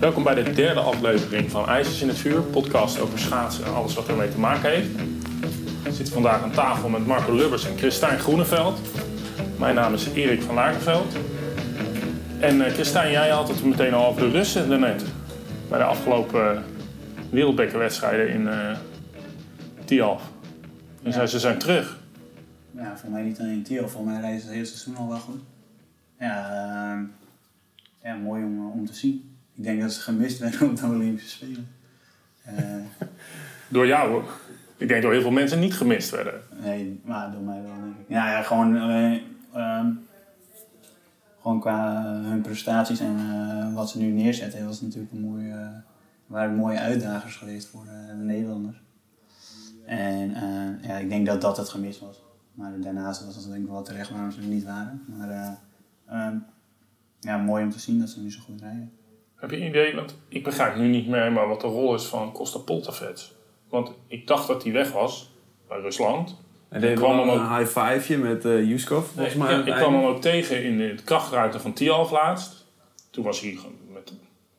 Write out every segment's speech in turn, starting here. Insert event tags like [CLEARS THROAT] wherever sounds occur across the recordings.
Welkom bij de derde aflevering van IJzers in het Vuur, podcast over schaatsen en alles wat ermee te maken heeft. Ik zit vandaag aan tafel met Marco Lubbers en Christijn Groeneveld. Mijn naam is Erik van Lagerveld. En uh, Christijn, jij had het meteen al over de Russen daarnet. Bij de afgelopen wereldbekerwedstrijden in uh, Tialf. En ja. ze zijn terug. Ja, voor mij niet alleen in Tialf, voor mij reizen het hele seizoen al wel goed. Ja, ja mooi om, om te zien. Ik denk dat ze gemist werden op de Olympische Spelen. door jou hoor. Ik denk door heel veel mensen niet gemist werden. Nee, maar door mij wel denk ik. Ja, ja gewoon, uh, um, gewoon qua hun prestaties en uh, wat ze nu neerzetten, was natuurlijk een mooie, waren mooie uitdagers geweest voor de Nederlanders. En ja, ik denk dat dat het gemist was. Maar daarnaast was het denk ik wel terecht waarom ze er niet waren. Maar um, ja, mooi om te zien dat ze nu zo goed rijden. Heb je een idee, want ik begrijp nu niet meer wat de rol is van Costa Poltavets. Want ik dacht dat hij weg was bij Rusland. En deed kwam hem ook een high fiveje met uh, Yuskov, volgens mij. Ja, ik kwam hem ook tegen in het krachtruimte van Tialf laatst. Toen was hij met,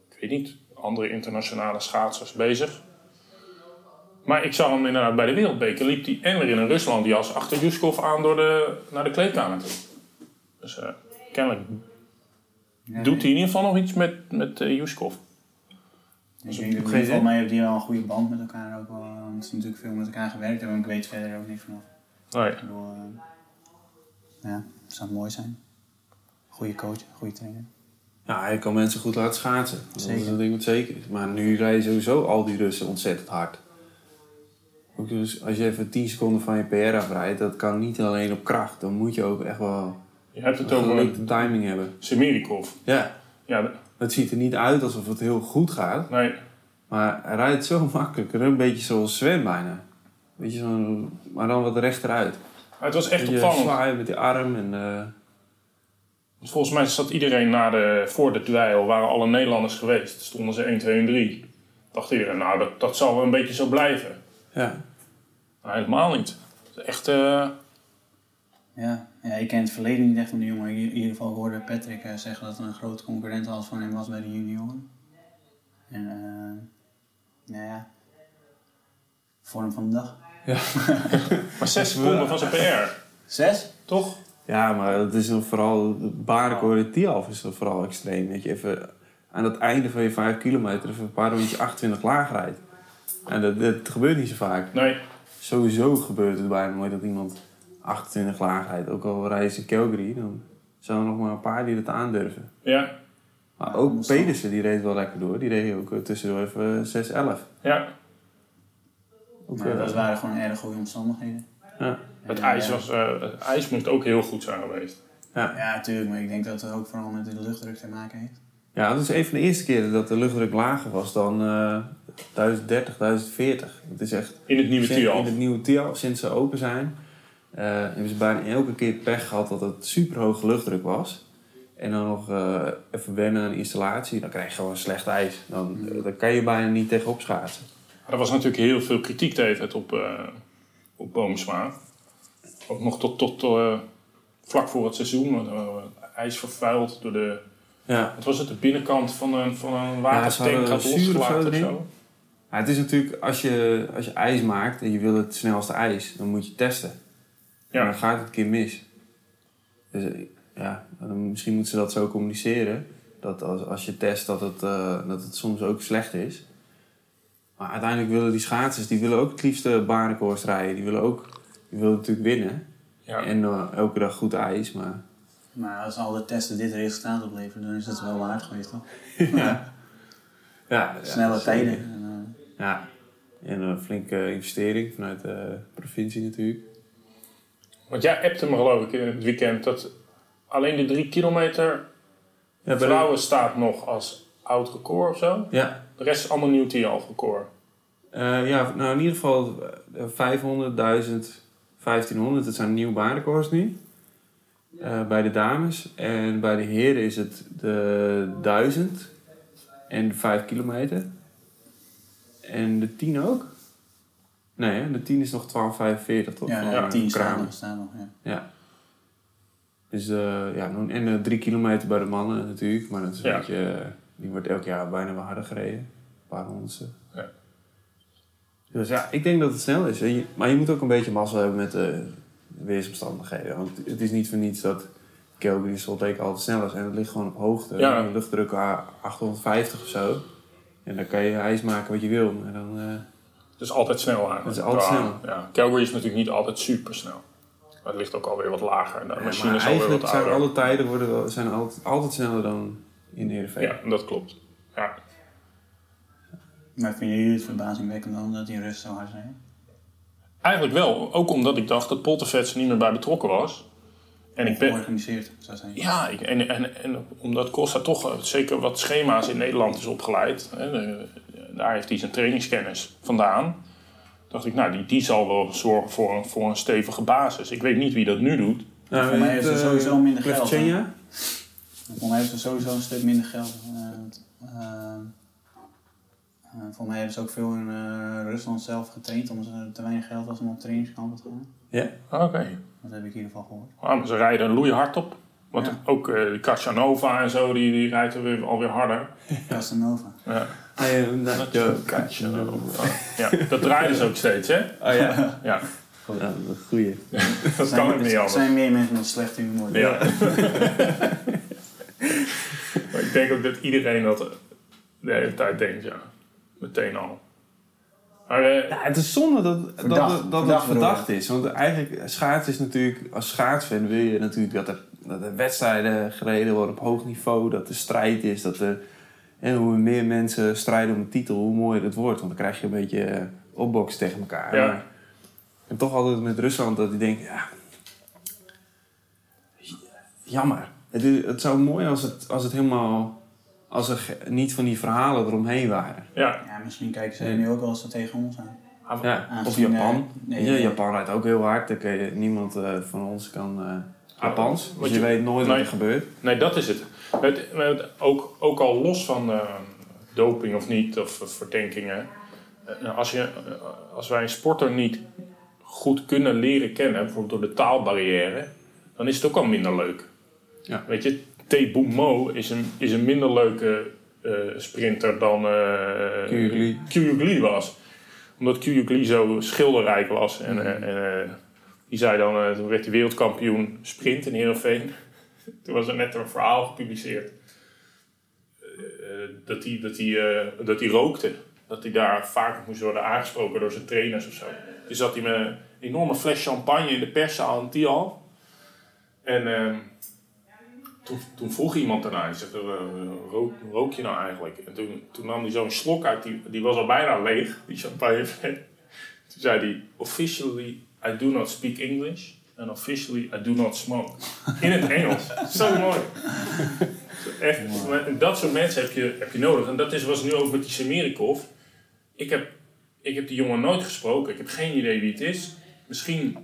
ik weet niet, andere internationale schaatsers bezig. Maar ik zag hem inderdaad bij de Wereldbeker. Liep hij en weer in een Rusland jas achter Yuskov aan door de, naar de kleedkamer toe. Dus uh, kennelijk ja, doet hij in ieder geval nog iets met, met uh, Yuskov. Ik denk dat volgens mij hebben die wel een goede band met elkaar ook wel. Want ze natuurlijk veel met elkaar gewerkt hebben. En ik weet verder ook niet vanaf. Nee. Bedoel, uh, ja, het zou mooi zijn. Goede coach, goede trainer. Ja, hij kan mensen goed laten schaatsen. Zeker. Dat ding wat zeker is. Maar nu rijden sowieso al die Russen ontzettend hard. Ook dus als je even 10 seconden van je PR afrijdt, dat kan niet alleen op kracht. Dan moet je ook echt wel je hebt het een over timing hebben. Semirikov. Ja. ja. Het ziet er niet uit alsof het heel goed gaat. Nee. Maar hij rijdt zo [LAUGHS] makkelijk. Een beetje zoals Sven bijna. Weet je, zo maar dan wat rechteruit. Maar het was echt opvallend. zwaaien met die arm en... Uh... Volgens mij zat iedereen na de, voor de duel, waren alle Nederlanders geweest. Stonden ze 1, 2 en 3. Dacht iedereen, nou dat, dat zal wel een beetje zo blijven. Ja. Maar helemaal niet. Echt... Uh... Ja. Ja, ik ken het verleden niet echt van de jongen. In ieder geval hoorde Patrick uh, zeggen dat er een grote concurrent als van hem was bij de junioren. En uh, nou ja, vorm van de dag. Ja. [LAUGHS] maar zes seconden van zijn PR. Zes? Toch? Ja, maar het is vooral, de barenkoor Tialf is vooral extreem. Dat je even aan het einde van je 5 kilometer even een paar rondjes 28 laag rijdt. En dat, dat gebeurt niet zo vaak. Nee. Sowieso gebeurt het bijna nooit dat iemand 28 laag rijdt. Ook al rijden ze Calgary, dan zijn er nog maar een paar die dat aandurven. Ja. Maar ook Pedersen, die reed wel lekker door. Die reed ook tussendoor even 6-11. Ja. Ook, maar dat waren gewoon erg goede omstandigheden. Ja. Het, ijs was, uh, het ijs moet ook heel goed zijn geweest. Ja. ja, natuurlijk. Maar ik denk dat het ook vooral met de luchtdruk te maken heeft. Ja, dat is een van de eerste keren dat de luchtdruk lager was dan uh, 1030, 1040. Het is echt... In het nieuwe Tialf. In het nieuwe Tialf, sinds ze open zijn. Uh, hebben ze bijna elke keer pech gehad dat het super hoge luchtdruk was. En dan nog uh, even wennen aan installatie. Dan krijg je gewoon slecht ijs. Dan, uh, dan kan je bijna niet tegenop schaatsen. Er was natuurlijk heel veel kritiek de op, uh, op Boomsma. Ook nog tot, tot vlak voor het seizoen. ijs vervuild door de... Ja. Wat was het? De binnenkant van een, van een watertank ja, gaat losgelaten of zo? Ja, het is natuurlijk, als je, als je ijs maakt en je wil het snelste ijs, dan moet je testen. Ja. dan gaat het een keer mis. Dus ja, misschien moeten ze dat zo communiceren. Dat als, als je test dat het, uh, dat het soms ook slecht is. Maar uiteindelijk willen die schaatsers die willen ook het liefste barenkoers rijden. Die willen ook die willen natuurlijk winnen. Ja. En uh, elke dag goed ijs. Maar... maar als al de testen dit resultaat opleveren, dan is het wel waard geweest toch? [LAUGHS] ja. ja. Snelle ja, tijden. En, uh... Ja. En een flinke investering vanuit de provincie natuurlijk. Want jij appte me geloof ik in het weekend dat alleen de drie kilometer ja, vrouwen de... staat nog als oud record of zo. Ja. De rest is allemaal nieuw TIAL record. Uh, ja, nou in ieder geval 500, 1000, 1500, dat zijn nieuwe baanrecords nu. Uh, bij de dames. En bij de heren is het de 1000 en de 5 kilometer. En de 10 ook? Nee, hè? de 10 is nog 12,45 toch? Ja, ja 10 staan nog, staan nog, ja. ja. Dus uh, ja, en uh, 3 kilometer bij de mannen natuurlijk, maar dat is een ja. beetje... Uh, Die wordt elk jaar bijna wel harder gereden. Een paar honderdste. Ja. Dus ja, ik denk dat het snel is. En je- Maar je moet ook een beetje mazzel hebben met de weersomstandigheden. Want het is niet voor niets dat Calgary en Salt Lake altijd sneller zijn. Het ligt gewoon op hoogte. Ja. Luchtdruk a- 850 of zo. En dan kan je ijs maken wat je wil. Maar dan, eh, Het is altijd snel eigenlijk. Het is altijd Ja, snel. Ja. Calgary is natuurlijk niet altijd super snel. Maar het ligt ook alweer wat lager. En de ja, machine maar is alweer wat eigenlijk zijn alle tijden worden wel, zijn altijd, altijd sneller dan in Heerenveen. Ja, dat klopt. Ja. Maar vinden jullie het verbazingwekkend dan dat die rust zo hard zijn? Eigenlijk wel. Ook omdat ik dacht dat Poltervets er niet meer bij betrokken was. En ik ben, Georganiseerd, zou zijn. Ja, ik- en, en, en omdat Costa toch eh, zeker wat schema's in Nederland is opgeleid. Hè, de- daar heeft hij zijn trainingskennis vandaan. Dacht ik, nou, die, die zal wel zorgen voor een, voor een stevige basis. Ik weet niet wie dat nu doet. Nou, Voor mij weet heeft eh, sowieso minder geld? Voor mij hebben ze sowieso een stuk minder geld. Eh, eh, eh, voor mij hebben ze ook veel in eh, Rusland zelf getraind, omdat ze te weinig geld was om op trainingskampen te gaan. Ja. Oké. Dat heb ik in ieder geval gehoord. Ah, maar ze rijden loeihard op. Want Ja. ook eh die Kachanova en zo, die, die rijdt er weer, alweer harder. Casanova. Ja. I am not your Kachanova. Ja, dat draaien ze ook steeds, hè? Oh ja. Ja, ja goeie. [LAUGHS] dat kan ook niet Er anders. zijn meer mensen met slechte humor. Ja. [LAUGHS] maar ik denk ook dat iedereen dat de hele tijd denkt, ja. Meteen al. Maar eh, Ja, het is zonde dat, dat, Verdacht. dat Verdacht het verdacht is. Want eigenlijk, schaats is natuurlijk, als schaatsfan wil je natuurlijk dat er, dat er wedstrijden gereden worden op hoog niveau. Dat er strijd is. Dat er, en hoe meer mensen strijden om een titel, hoe mooier het wordt. Want dan krijg je een beetje eh, opboksen tegen elkaar. Ja. Maar ik heb toch altijd met Rusland dat ik denk, ja... Jammer. Het, is- het zou mooi als het, als het helemaal... Als er niet van die verhalen eromheen waren. ja, Ja, misschien kijken ze nu ook wel eens tegen ons aan. Ja, of Japan. eh, nee, ja, nee. Japan rijdt ook heel hard. Dan kan je, niemand eh, van ons kan eh, Japans. Dus je, je- weet nooit nee. wat er gebeurt. nee, dat is het. Ook, ook al los van eh, doping of niet, of verdenkingen. eh, als, je, eh, als wij een sporter niet goed kunnen leren kennen, bijvoorbeeld door de taalbarrière, dan is het ook al minder leuk. Ja. Weet je, Teboemo is een, is een minder leuke sprinter dan. Kyrgios was. Omdat Kyrgios zo schilderrijk was. En, eh, en die zei dan, toen werd hij wereldkampioen sprint in Heerenveen. Toen was er net een verhaal gepubliceerd. eh, dat hij dat hij, eh, dat hij rookte. Dat hij daar vaker moest worden aangesproken door zijn trainers of zo. Dus zat hij met een enorme fles champagne in de perszaal in Tial. En ehm, toen, toen vroeg iemand daarna, hij zegt, eh, rook, rook je nou eigenlijk? En toen, toen nam hij zo'n slok uit, die, die was al bijna leeg, die champagne. [LAUGHS] toen zei hij, officially I do not speak English. And officially I do not smoke. In het Engels. Zo mooi. Echt, dat soort mensen heb je, heb je nodig. En dat is, was nu ook met die Semerikov. Ik heb, ik heb die jongen nooit gesproken. Ik heb geen idee wie het is. Misschien,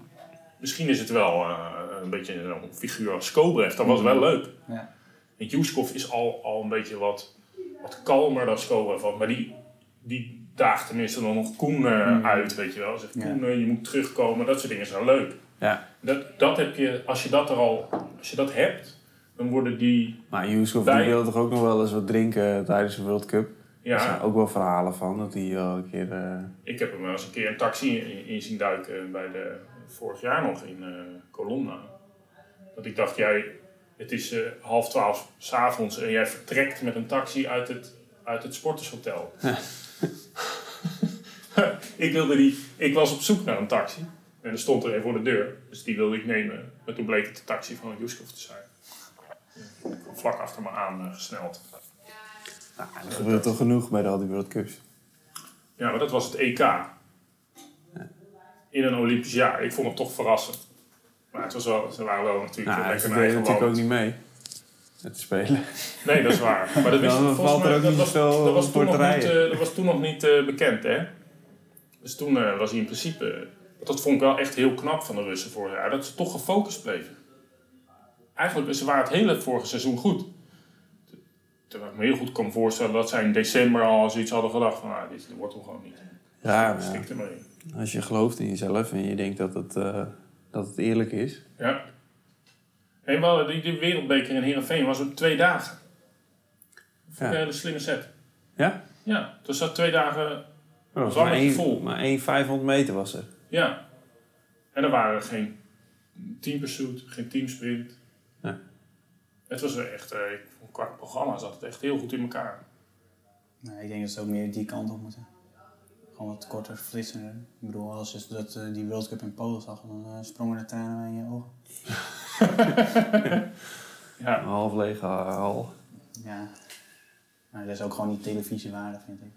misschien is het wel eh, een beetje een figuur als Skobrev. Dat was wel leuk. Ja. En Juskov is al, al een beetje wat, wat kalmer dan Skobrev. Maar die, die daagt tenminste dan nog Koen eh, uit, weet je wel. Zegt. Koen, je moet terugkomen. Dat soort dingen zijn leuk. Ja. Dat, dat heb je, als je dat er al, als je dat hebt, dan worden die, Maar Wij- die wil toch ook nog wel eens wat drinken tijdens de World Cup. Er zijn ja, ook wel verhalen van dat hij wel een keer... eh, ik heb hem wel eens een keer een taxi in, in zien duiken bij de, vorig jaar nog in eh Colonna. Dat ik dacht, jij, het is eh, half twaalf s'avonds en jij vertrekt met een taxi uit het, uit het sportershotel. [LAUGHS] [LAUGHS] ik, wilde die, ik was op zoek naar een taxi en er stond er een voor de deur, dus die wilde ik nemen. Maar toen bleek het de taxi van Juskov te zijn. Vlak achter me aan eh, gesneld. nou, dat gebeurt toch genoeg bij de al die World Cups. Ja, maar dat was het EK. In een Olympisch jaar. Ik vond het toch verrassend. Maar het was wel, ze waren wel natuurlijk Nou, lekker naar eigen natuurlijk ook niet mee. Met te spelen. Nee, dat is waar. Maar dat, [LAUGHS] wist, Dan volgens er mij, ook dat, niet was, dat, toen nog niet, eh, dat was toen nog niet eh, bekend, hè? Dus toen eh, was hij in principe... dat vond ik wel echt heel knap van de Russen vorig jaar. Dat ze toch gefocust bleven. Eigenlijk, ze waren het hele vorige seizoen goed. Terwijl ik me heel goed kan voorstellen dat zij in december al zoiets hadden gedacht van... Ah, dit wordt hem gewoon niet. Ja, maar ja, er maar in. als je gelooft in jezelf en je denkt dat het, eh, dat het eerlijk is. Ja. Hey, wel, die, die wereldbeker in Heerenveen was op twee dagen. Een hele slimme set. Ja? Ja, er zat twee dagen... Oh, maar één, vol. maar één 500 meter was er. Ja. En er waren geen team pursuit, geen teamsprint. Ja. Het was wel echt, eh, ik vond qua programma zat het echt heel goed in elkaar. Nou, ik denk dat ze ook meer die kant op moeten. Gewoon wat korter, flitsender. Ik bedoel, als je dat, eh, die World Cup in Polen zag, dan eh, sprongen de tranen in je ogen. [LAUGHS] Ja, Een half lege hal. Ja. Maar dat is ook gewoon niet televisiewaarde, vind ik.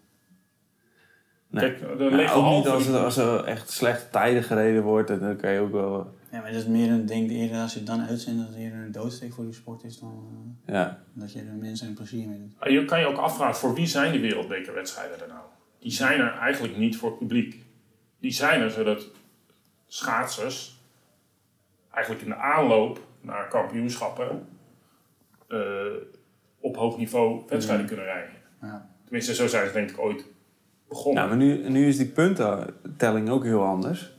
Nee. kijk, lege ook niet als er, als er echt slechte tijden gereden wordt. en Dan kan je ook wel... Ja, maar dat is meer een denk eerder als je het dan uitzendt dat het eerder een doodsteek voor die sport is dan eh, Ja. dat je er mensen een plezier mee doet. Maar Je kan je ook afvragen, voor wie zijn die wereldbekerwedstrijden er nou? Die zijn er eigenlijk niet voor het publiek. Die zijn er zodat schaatsers eigenlijk in de aanloop naar kampioenschappen eh, op hoog niveau wedstrijden kunnen rijden. Ja. Tenminste, zo zijn ze denk ik ooit begonnen. Ja, maar nu, nu is die puntentelling ook heel anders.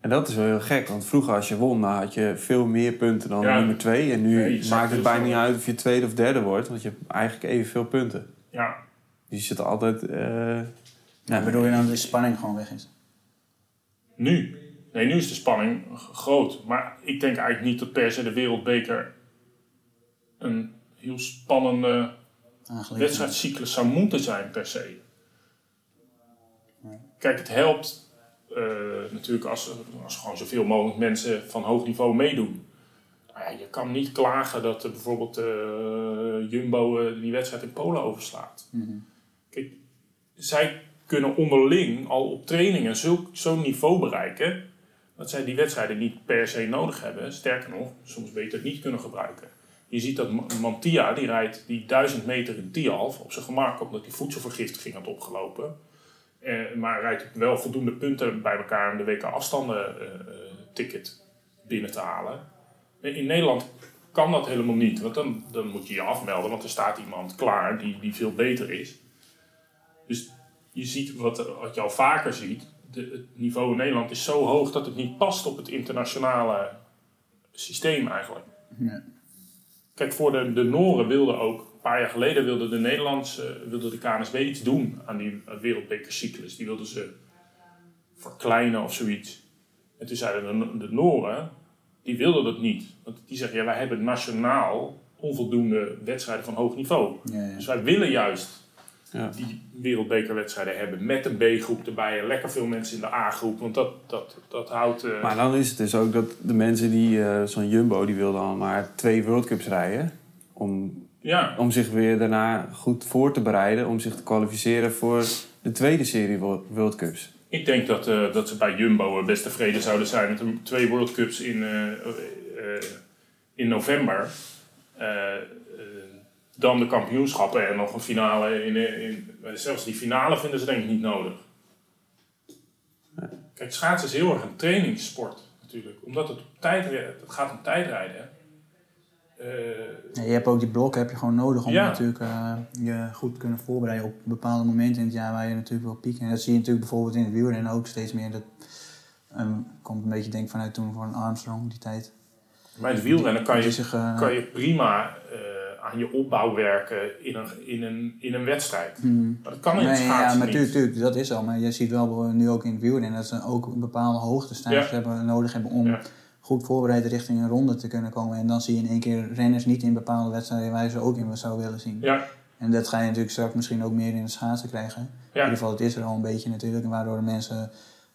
En dat is wel heel gek, want vroeger als je won, dan had je veel meer punten dan Ja. nummer twee. En nu Nee, maakt het heel bijna niet uit of je tweede of derde wordt, want je hebt eigenlijk evenveel punten. Ja, Dus je zit altijd... eh Ja, bedoel je dan dat de spanning gewoon weg is? nu. Nee, nu is de spanning groot. Maar ik denk eigenlijk niet dat per se de wereldbeker een heel spannende Aangelegen. wedstrijdcyclus zou moeten zijn per se. Nee. Kijk, het helpt eh, natuurlijk als, als gewoon zoveel mogelijk mensen van hoog niveau meedoen. Maar ja, je kan niet klagen dat er bijvoorbeeld eh, Jumbo eh, die wedstrijd in Polen overslaat. Mhm. Kijk, zij kunnen onderling al op trainingen zo'n niveau bereiken dat zij die wedstrijden niet per se nodig hebben. Sterker nog, soms beter niet kunnen gebruiken. Je ziet dat Ma- Mantia, die rijdt die 1000 meter in Tialf op zijn gemak, omdat hij voedselvergiftiging had opgelopen. Eh, maar rijdt wel voldoende punten bij elkaar om de WK afstanden eh, eh, ticket binnen te halen. In Nederland kan dat helemaal niet, want dan, dan moet je je afmelden, want er staat iemand klaar die, die veel beter is. Dus je ziet wat, wat je al vaker ziet, het niveau in Nederland is zo hoog dat het niet past op het internationale systeem eigenlijk. Ja. Kijk, voor de, de Noren wilden ook, een paar jaar geleden wilde de Nederlandse, wilde de KNSB iets doen aan die eh, wereldbekercyclus. Die wilden ze verkleinen of zoiets. En toen zeiden de, de Noren, die wilden dat niet. Want die zeggen, ja, wij hebben nationaal onvoldoende wedstrijden van hoog niveau. Ja, ja. Dus wij willen juist Ja. die wereldbekerwedstrijden hebben met een B-groep erbij en lekker veel mensen in de A-groep. Want dat, dat, dat houdt... eh, Maar dan is het dus ook dat de mensen die, eh, zo'n Jumbo, die wil dan maar twee World Cups rijden. Om, ja, om zich weer daarna goed voor te bereiden. Om zich te kwalificeren voor de tweede serie Wo- World Cups. ik denk dat, eh, dat ze bij Jumbo best tevreden zouden zijn met twee World Cups in, in november. Eh, eh, dan de kampioenschappen en nog een finale. In, eh, in, zelfs die finale vinden ze denk ik niet nodig. Kijk, schaatsen is heel erg een trainingssport natuurlijk. Omdat het, op tijd, het gaat om tijdrijden. hè. Eh, je hebt ook die blokken heb je gewoon nodig om Ja. natuurlijk eh, je goed te kunnen voorbereiden op bepaalde momenten in het jaar waar je natuurlijk wil pieken. En dat zie je natuurlijk bijvoorbeeld in het wielrennen ook steeds meer. Dat ehm, komt een beetje denk vanuit toen van Armstrong, die tijd. Maar in het wielrennen kan je, zich, eh, kan je prima eh, aan je opbouw werken in een, in een, in een wedstrijd. hmm. Maar dat kan in het Nee, ja, schaatsen maar niet. tuurlijk, tuurlijk, dat is zo. Maar je ziet wel nu ook in het wielrennen dat ze ook een bepaalde hoogtestages Ja. hebben, nodig hebben om goed voorbereid richting een ronde te kunnen komen. En dan zie je in één keer renners niet in bepaalde wedstrijden waar je ze ook in zou willen zien. Ja, En dat ga je natuurlijk straks misschien ook meer in het schaatsen krijgen. In ieder geval, het is er al een beetje natuurlijk. En waardoor mensen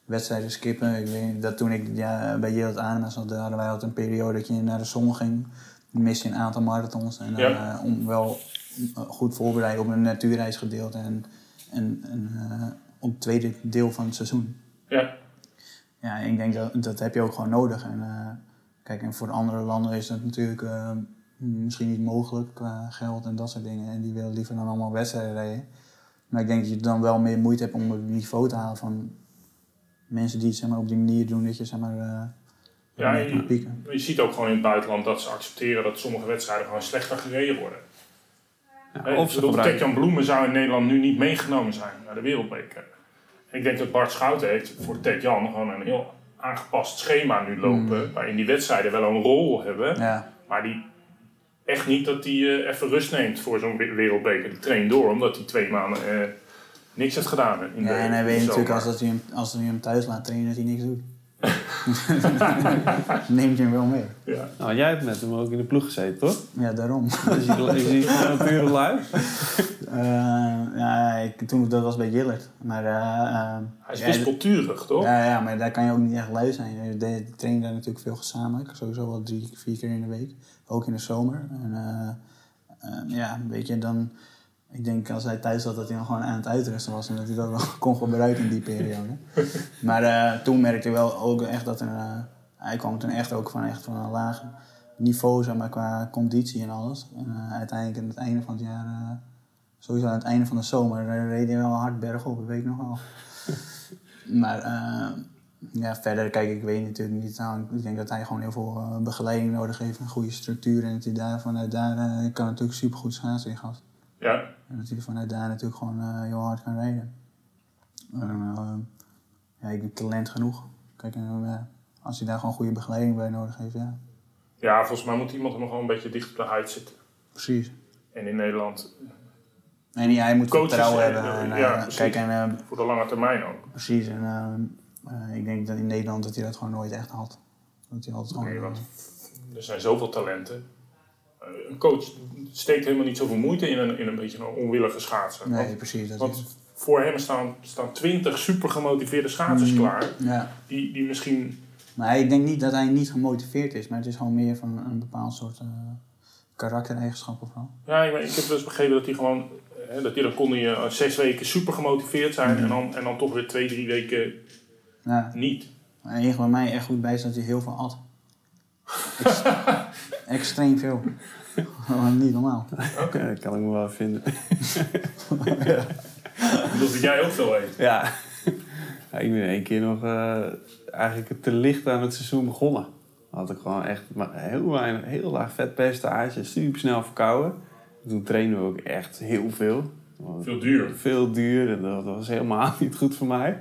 wedstrijden skippen. Ik weet dat toen ik ja, bij Yield Anima zat, hadden wij altijd een periode dat je naar de zon ging. Miste je een aantal marathons. En dan, Ja. eh, om wel eh, goed voorbereid op een natuurreisgedeelte. En, en, en eh, op het tweede deel van het seizoen. ja. Ja, ik denk dat dat heb je ook gewoon nodig. En, kijk, en voor andere landen is dat natuurlijk misschien niet mogelijk qua geld en dat soort dingen. En die willen liever dan allemaal wedstrijden rijden. Maar ik denk dat je dan wel meer moeite hebt om het niveau te halen van mensen die het zeg maar, op die manier doen dat je zeg maar, Ja, je- kunt pieken. Je ziet ook gewoon in het buitenland dat ze accepteren dat sommige wedstrijden gewoon slechter gereden worden. Ja, of. Tetjan Bloemen zou in Nederland nu niet meegenomen zijn naar de wereldbeker. Ik denk dat Bart Schouten heeft voor Tetjan gewoon een heel aangepast schema nu lopen. Mm. Waarin die wedstrijden wel een rol hebben. Ja, Maar die echt niet dat hij eh, even rust neemt voor zo'n we- wereldbeker. Die traint door, omdat hij twee maanden eh, niks heeft gedaan. In de, Ja, en hij weet natuurlijk als, dat hij hem, als hij hem thuis laat trainen dat hij niks doet. [LAUGHS] Neemt je hem wel mee. Ja. Nou, jij hebt met hem ook in de ploeg gezeten, toch? Ja, daarom. Dus je, je ziet gewoon een pure lui. [LAUGHS] Eh, ja, ik, toen, dat was bij Jillert. Maar, eh, eh, Hij is wispelturig, toch? Ja, ja, maar daar kan je ook niet echt lui zijn. Je traint daar natuurlijk veel gezamenlijk. Sowieso wel drie, vier keer in de week. Ook in de zomer. En ja, weet je, dan... Ik denk als hij thuis zat dat hij dan gewoon aan het uitrusten was. En dat hij dat wel [LAUGHS] kon gebruiken in die periode. [LAUGHS] maar eh, toen merkte ik wel ook echt dat er... eh, hij kwam toen echt ook van, echt van een laag niveau, zeg maar, qua conditie en alles. En eh, uiteindelijk aan het einde van het jaar... sowieso aan het einde van de zomer reed hij wel hard bergop, dat weet ik nog wel. [LAUGHS] Maar ja, verder, kijk, ik weet natuurlijk niet. Nou, ik denk dat hij gewoon heel veel begeleiding nodig heeft, een goede structuur. En dat hij daar vanuit daar kan natuurlijk supergoed schaatsen in gast. Ja. En dat hij vanuit daar natuurlijk gewoon eh, heel hard kan rijden. En, eh, ja, ik denk talent genoeg. Kijk, en, eh, als hij daar gewoon goede begeleiding bij nodig heeft, ja. ja, volgens mij moet iemand hem gewoon een beetje dicht op de huid zitten. Precies. En in Nederland En hij moet vertrouwen hebben. En, kijk, en, voor de lange termijn ook. precies. En ik denk dat in Nederland dat hij dat gewoon nooit echt had. Dat hij altijd gewoon... Nee, want er zijn zoveel talenten. Een coach steekt helemaal niet zoveel moeite in een, in een beetje een onwillige schaatser. nee, Want, precies. Dat is, want voor hem staan, staan 20 super gemotiveerde schaatsers Mm. klaar. ja. Die, die misschien. Maar ik denk niet dat hij niet gemotiveerd is, maar het is gewoon meer van een bepaald soort eh karaktereigenschap of wel. Ja, ik, ik heb dus begrepen dat hij gewoon. eh, dat hij dan kon hij eh, zes weken super gemotiveerd zijn Mm. en, dan, en dan toch weer twee, drie weken Ja, niet. het enige wat mij echt goed bij is dat hij heel veel at. [LAUGHS] Ex- extreem veel. Niet normaal. Ja, dat kan ik me wel vinden. [LAUGHS] Dat jij ook veel weet. Ja. ja ik ben één keer nog eh, eigenlijk te licht aan het seizoen begonnen. Had ik gewoon echt maar heel weinig, heel laag vetpercentage, super snel verkouden. Toen trainen we ook echt heel veel. Veel duur. Veel duur en dat was helemaal [LAUGHS] niet goed voor mij.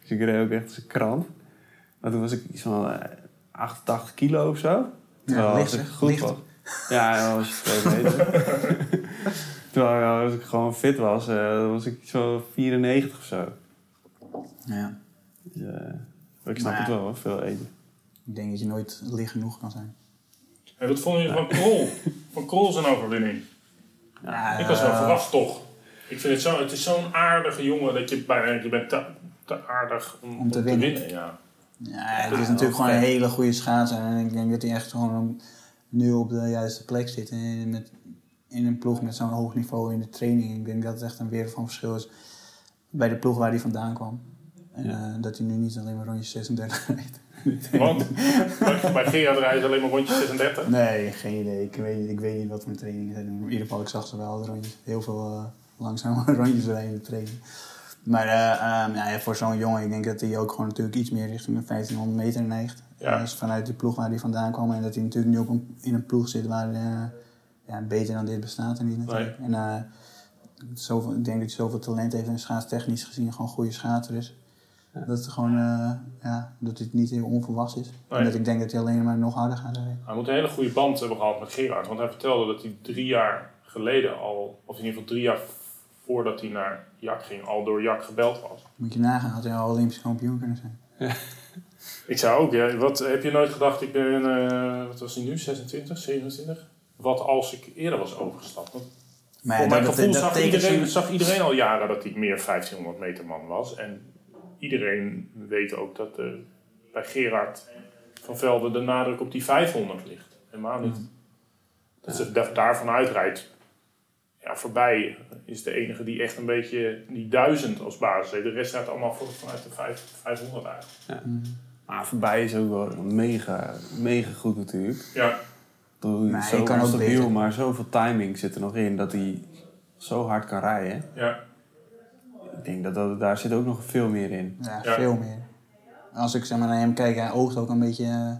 Dus ik reed ook echt als een krant. Maar toen was ik iets van eh, 88 kilo of zo. Terwijl licht, als ik goed Licht. was. Ja, ja, als je het twee meter. Terwijl als ik gewoon fit was, eh, was ik zo 94 of zo. Ja. Dus, eh, ik snap Maar- het wel, hoor, veel eten. Ik denk dat je nooit licht genoeg kan zijn. En wat vond je van Krol? Van Krol zijn overwinning? Ja, Ik was wel eh, verrast toch. Ik vind het zo, het is zo'n aardige jongen dat je bijna, je bent te, te aardig om, Om te winnen. Ja. Ja, het Ja, is natuurlijk gewoon een hele goede schaatser. En ik denk dat hij echt gewoon nu op de juiste plek zit. En met, in een ploeg met zo'n hoog niveau in de training. Ik denk dat het echt een wereld van verschil is bij de ploeg waar hij vandaan kwam. En eh, dat hij nu niet alleen maar rondje 36 [LAUGHS] rijdt. Want bij- Gerard rijden alleen maar rondje 36. Nee, geen idee. Ik weet, ik weet niet wat voor trainingen ze doen. In ieder geval, ik zag ze wel rondjes, heel veel eh, langzame [LAUGHS] rondjes rijden in de training. Maar eh, ehm, ja, voor zo'n jongen, ik denk dat hij ook gewoon natuurlijk iets meer richting de 1500 meter neigt. Ja. Dus vanuit die ploeg waar hij vandaan kwam. En dat hij natuurlijk nu een, in een ploeg zit waar eh, ja, beter dan dit bestaat er niet natuurlijk. En eh, zoveel, ik denk dat hij zoveel talent heeft en schaatstechnisch gezien gewoon een goede schaatser is. Dat het gewoon, ja, dat het niet heel onverwachts is. Nee. En dat ik denk dat hij alleen maar nog harder gaat rijden. Hij moet een hele goede band hebben gehad met Gerard. Want hij vertelde dat hij drie jaar geleden al, of in ieder geval drie jaar voordat hij naar Jak ging, al door Jak gebeld was. Moet je nagaan, had hij al Olympisch kampioen kunnen zijn. [LAUGHS] Ik zei ook, ja, wat, heb je nooit gedacht, ik ben, eh, wat was hij nu, 26, 27? Wat als ik eerder was overgestapt? Want Maar Voor mijn dat, gevoel dat, dat zag, tekent iedereen, zo'n- zag iedereen al jaren dat hij meer 1500 meter man was. En iedereen weet ook dat bij Gerard van Velde de nadruk op die 500 ligt. Helemaal niet. Dat ze da- daarvan uitrijdt. Ja, voorbij is de enige die echt een beetje die 1000 als basis heeft. De rest rijdt allemaal voor- vanuit de vijf- 500 eigenlijk. Maar voorbij is ook wel mega, mega goed natuurlijk. Ja, Door Nee, zo kan ook stabiel, beter. maar zoveel timing zit er nog in dat hij zo hard kan rijden. ja. Ik denk dat, dat daar zit ook nog veel meer in. Ja, Ja. veel meer. Als ik zeg maar, naar hem kijk, hij oogt ook een beetje eh,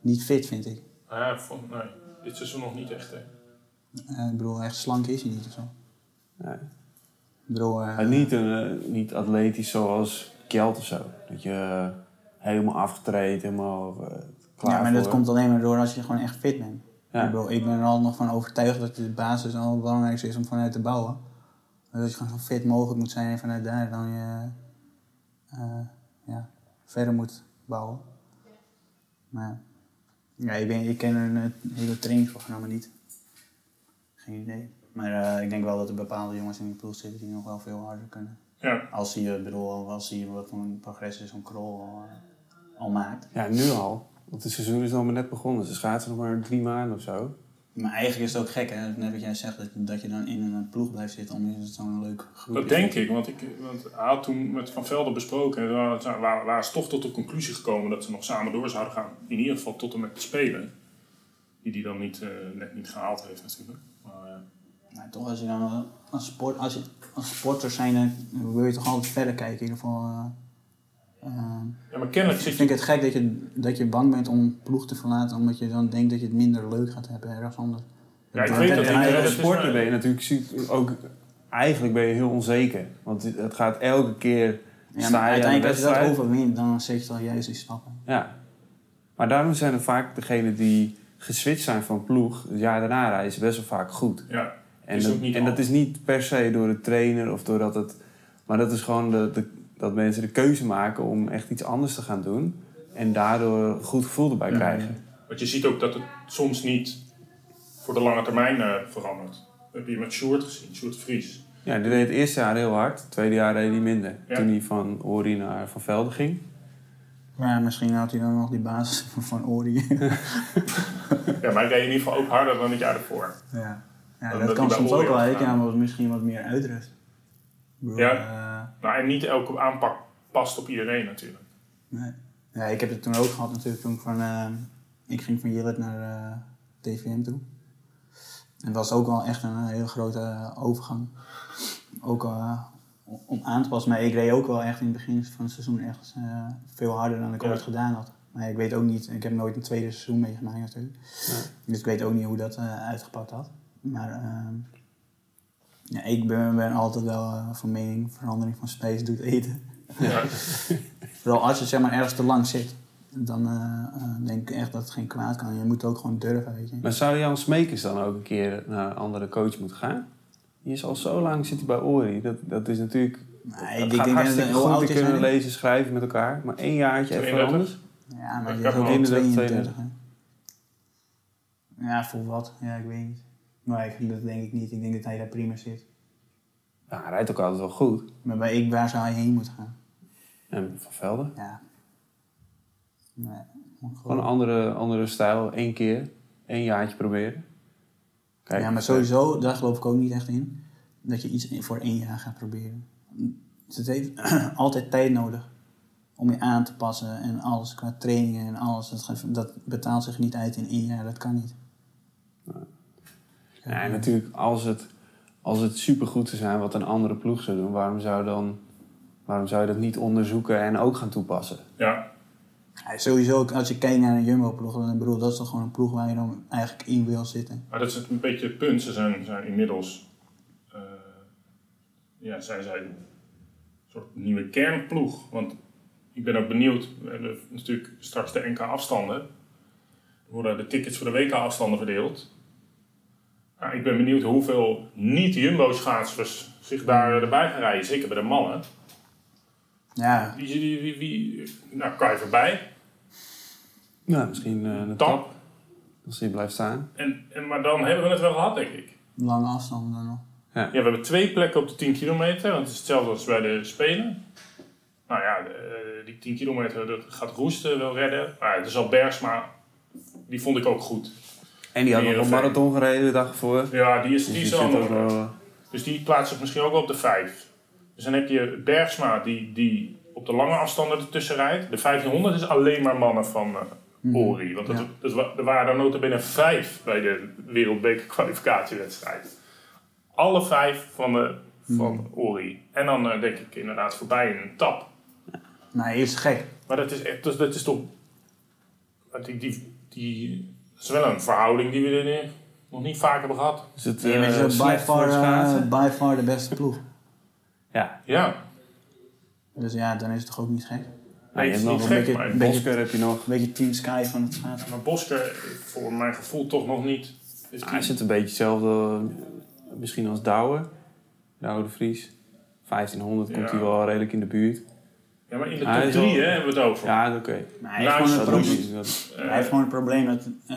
niet fit, vind ik. Ja vond, nee, dit seizoen nog niet echt. Hè. Eh, ik bedoel, echt slank is hij niet of zo. Nee. Ik bedoel, eh, niet, een, eh, niet atletisch zoals Kjeld of zo. Dat je eh, helemaal afgetraind, helemaal klaar ja, maar dat komt alleen maar door als je gewoon echt fit bent. Ja. Ik, bedoel, ik ben er al nog van overtuigd dat de basis al het belangrijkste is om vanuit te bouwen. Dat je gewoon zo fit mogelijk moet zijn en vanuit daar dan je eh, ja, verder moet bouwen. Maar ja, ik, ben, ik ken een eh, hele trainingsprogramma niet. Geen idee. Maar eh, ik denk wel dat er bepaalde jongens in die ploeg zitten die nog wel veel harder kunnen. Ja. Als zie je, bedoel, als zie je wat voor een progressie zo'n krol al, eh, al maakt. Ja, nu al. Want het seizoen is nog maar net begonnen. Ze schaatsen nog maar drie maanden of zo. Maar eigenlijk is het ook gek, hè? Net wat jij zegt, dat, dat je dan in een ploeg blijft zitten, omdat het zo'n leuk groep Dat denk ik, want ik want hij had toen met Van Velden besproken en waren, waren, waren ze toch tot de conclusie gekomen dat ze nog samen door zouden gaan. In ieder geval tot en met de Spelen. Die die dan niet, eh, net niet gehaald heeft natuurlijk. Maar, Maar toch, als je dan eh, als, sport, als, je, als sporter zijn, wil je toch altijd verder kijken. In ieder geval. eh, eh, ja, maar kennelijk ik zit je... vind het gek dat je, dat je bang bent om ploeg te verlaten, omdat je dan denkt dat je het minder leuk gaat hebben ergens anders. Ja, ik weet dat- hè, als sporter ben je natuurlijk ook... Eigenlijk ben je heel onzeker. Want het- gaat elke keer... Ja, maar uiteindelijk als je dat overwint, dan zet je toch juist die stappen. Ja. Maar daarom zijn er vaak degenen die geswitcht zijn van ploeg... het jaar daarna reizen best wel vaak goed. Ja, En, Is dat, en dat is niet per se door de trainer of doordat het... Maar dat is gewoon de, de- dat mensen de keuze maken om echt iets anders te gaan doen. En daardoor een goed gevoel erbij Ja. krijgen. want je ziet ook dat het soms niet voor de lange termijn eh, verandert. Dat heb je met Sjoerd gezien, Sjoerd Vries. Ja, die deed het eerste jaar heel hard. Het tweede jaar deed hij minder. Ja. Toen hij van Ori naar Van Velde ging. Maar misschien had hij dan nog die basis van Ori. [LAUGHS] Ja, maar hij reed in ieder geval ook harder dan het jaar ervoor. Ja, ja Dan dat dat kan soms ook wel. wel misschien wat meer uitrust. Bedoel, Ja. eh, Nou, en niet elke aanpak past op iedereen natuurlijk. nee. Ja, ik heb het toen ook gehad natuurlijk toen ik van... eh, ik ging van Jillet naar eh, TVM toe. En het was ook wel echt een hele grote overgang. Ook om aan te passen. Maar ik reed ook wel echt in het begin van het seizoen echt eh, veel harder dan ik Ja. ooit gedaan had. Maar ik weet ook niet, ik heb nooit een tweede seizoen meegemaakt natuurlijk. Ja. Dus ik weet ook niet hoe dat eh, uitgepakt had. Maar ehm, ja, ik ben, ben altijd wel eh, van mening, verandering van space doet eten. Ja. [LAUGHS] Vooral als je zeg maar ergens te lang zit, dan eh, eh, denk ik echt dat het geen kwaad kan. Je moet ook gewoon durven, weet je. Maar zou Jan Smekers dan ook een keer naar een andere coach moeten gaan? Die is al zo lang zit hij bij Ori. Dat, dat is natuurlijk... Nee, het ik gaat denk dat hartstikke hoe goed. Die kunnen lezen, schrijven met elkaar. Maar één jaartje even 32. anders. Ja, maar die heb is ook hem al al 32. hè. Ja, voor wat? Ja, ik weet niet. Ik, dat denk ik niet. Ik denk dat hij daar prima zit. Ja, hij rijdt ook altijd wel goed. Maar bij ik, waar zou hij heen moeten gaan? En Van Velde. Ja. Nee. Gewoon een andere, andere stijl. Eén keer. één jaartje proberen. Kijk, ja, maar sowieso, daar geloof ik ook niet echt in. Dat je iets voor één jaar gaat proberen. Het heeft [CLEARS THROAT] altijd tijd nodig om je aan te passen en alles qua trainingen en alles. Dat, dat betaalt zich niet uit in één jaar, dat kan niet. Ja, en natuurlijk, als het, als het supergoed zou zijn wat een andere ploeg zou doen, waarom zou, dan, waarom zou je dat niet onderzoeken en ook gaan toepassen? ja, Ja, sowieso, als je kijkt naar een Jumbo-ploeg, dan bedoel, dat is toch gewoon een ploeg waar je dan eigenlijk in wil zitten. maar dat is een beetje het punt. Ze zijn, zijn inmiddels... eh, ja, zijn zij een soort nieuwe kernploeg. Want ik ben ook benieuwd. We hebben natuurlijk straks de NK-afstanden. Er worden de tickets voor de WK-afstanden verdeeld. Nou, ik ben benieuwd hoeveel niet-Jumbo-schaatsers zich daar erbij gaan rijden. Zeker bij de mannen. Ja, Wie, wie, wie, wie nou, kan je voorbij. Ja, misschien eh een Tap. tap, als hij blijft staan. En, en, maar dan hebben we het wel gehad, denk ik. lange afstanden dan nog. Ja, we hebben twee plekken op de 10 kilometer, want het is hetzelfde als bij de Spelen. Nou ja, de- die 10 kilometer dat gaat Roesten wel redden. Maar het is al Bergsma, die vond ik ook goed. En die had nog een marathon gereden de dag ervoor. Ja, die is, Dus die is eh, Dus die plaatst zich misschien ook wel op de 5. Dus dan heb je Bergsma die, die op de lange afstanden ertussen rijdt. De 1500 is alleen maar mannen van eh, Ori. Want dat, Ja. dat er waren er nota binnen vijf bij de wereldbeker kwalificatiewedstrijd. Alle vijf van, de, van Ori. En dan eh, denk ik inderdaad voorbij in een tap. Maar hij is gek. Maar dat is, echt, dat, dat is toch... Die, die, die, is wel een verhouding die we er nog niet vaak hebben gehad. is het Ja, eh, het is by far, het eh, by far de beste ploeg. Ja, Ja, Dus ja, dan is het toch ook niet gek. Je het is nog niet gek, beetje, maar Bosker heb je nog. Een beetje Team Sky van het schaatsen. Maar Bosker, voor mijn gevoel toch nog niet. Is Ah, hij zit een beetje hetzelfde, eh, misschien als Douwe. Douwe de Vries. 1500 komt hij wel redelijk in de buurt. Ja, maar in de top is drie wel- hè, hebben we het over. Ja, oké. Maar hij heeft, gewoon, Dat een probleem- niet. Dat- Eh, hij heeft gewoon een probleem dat eh,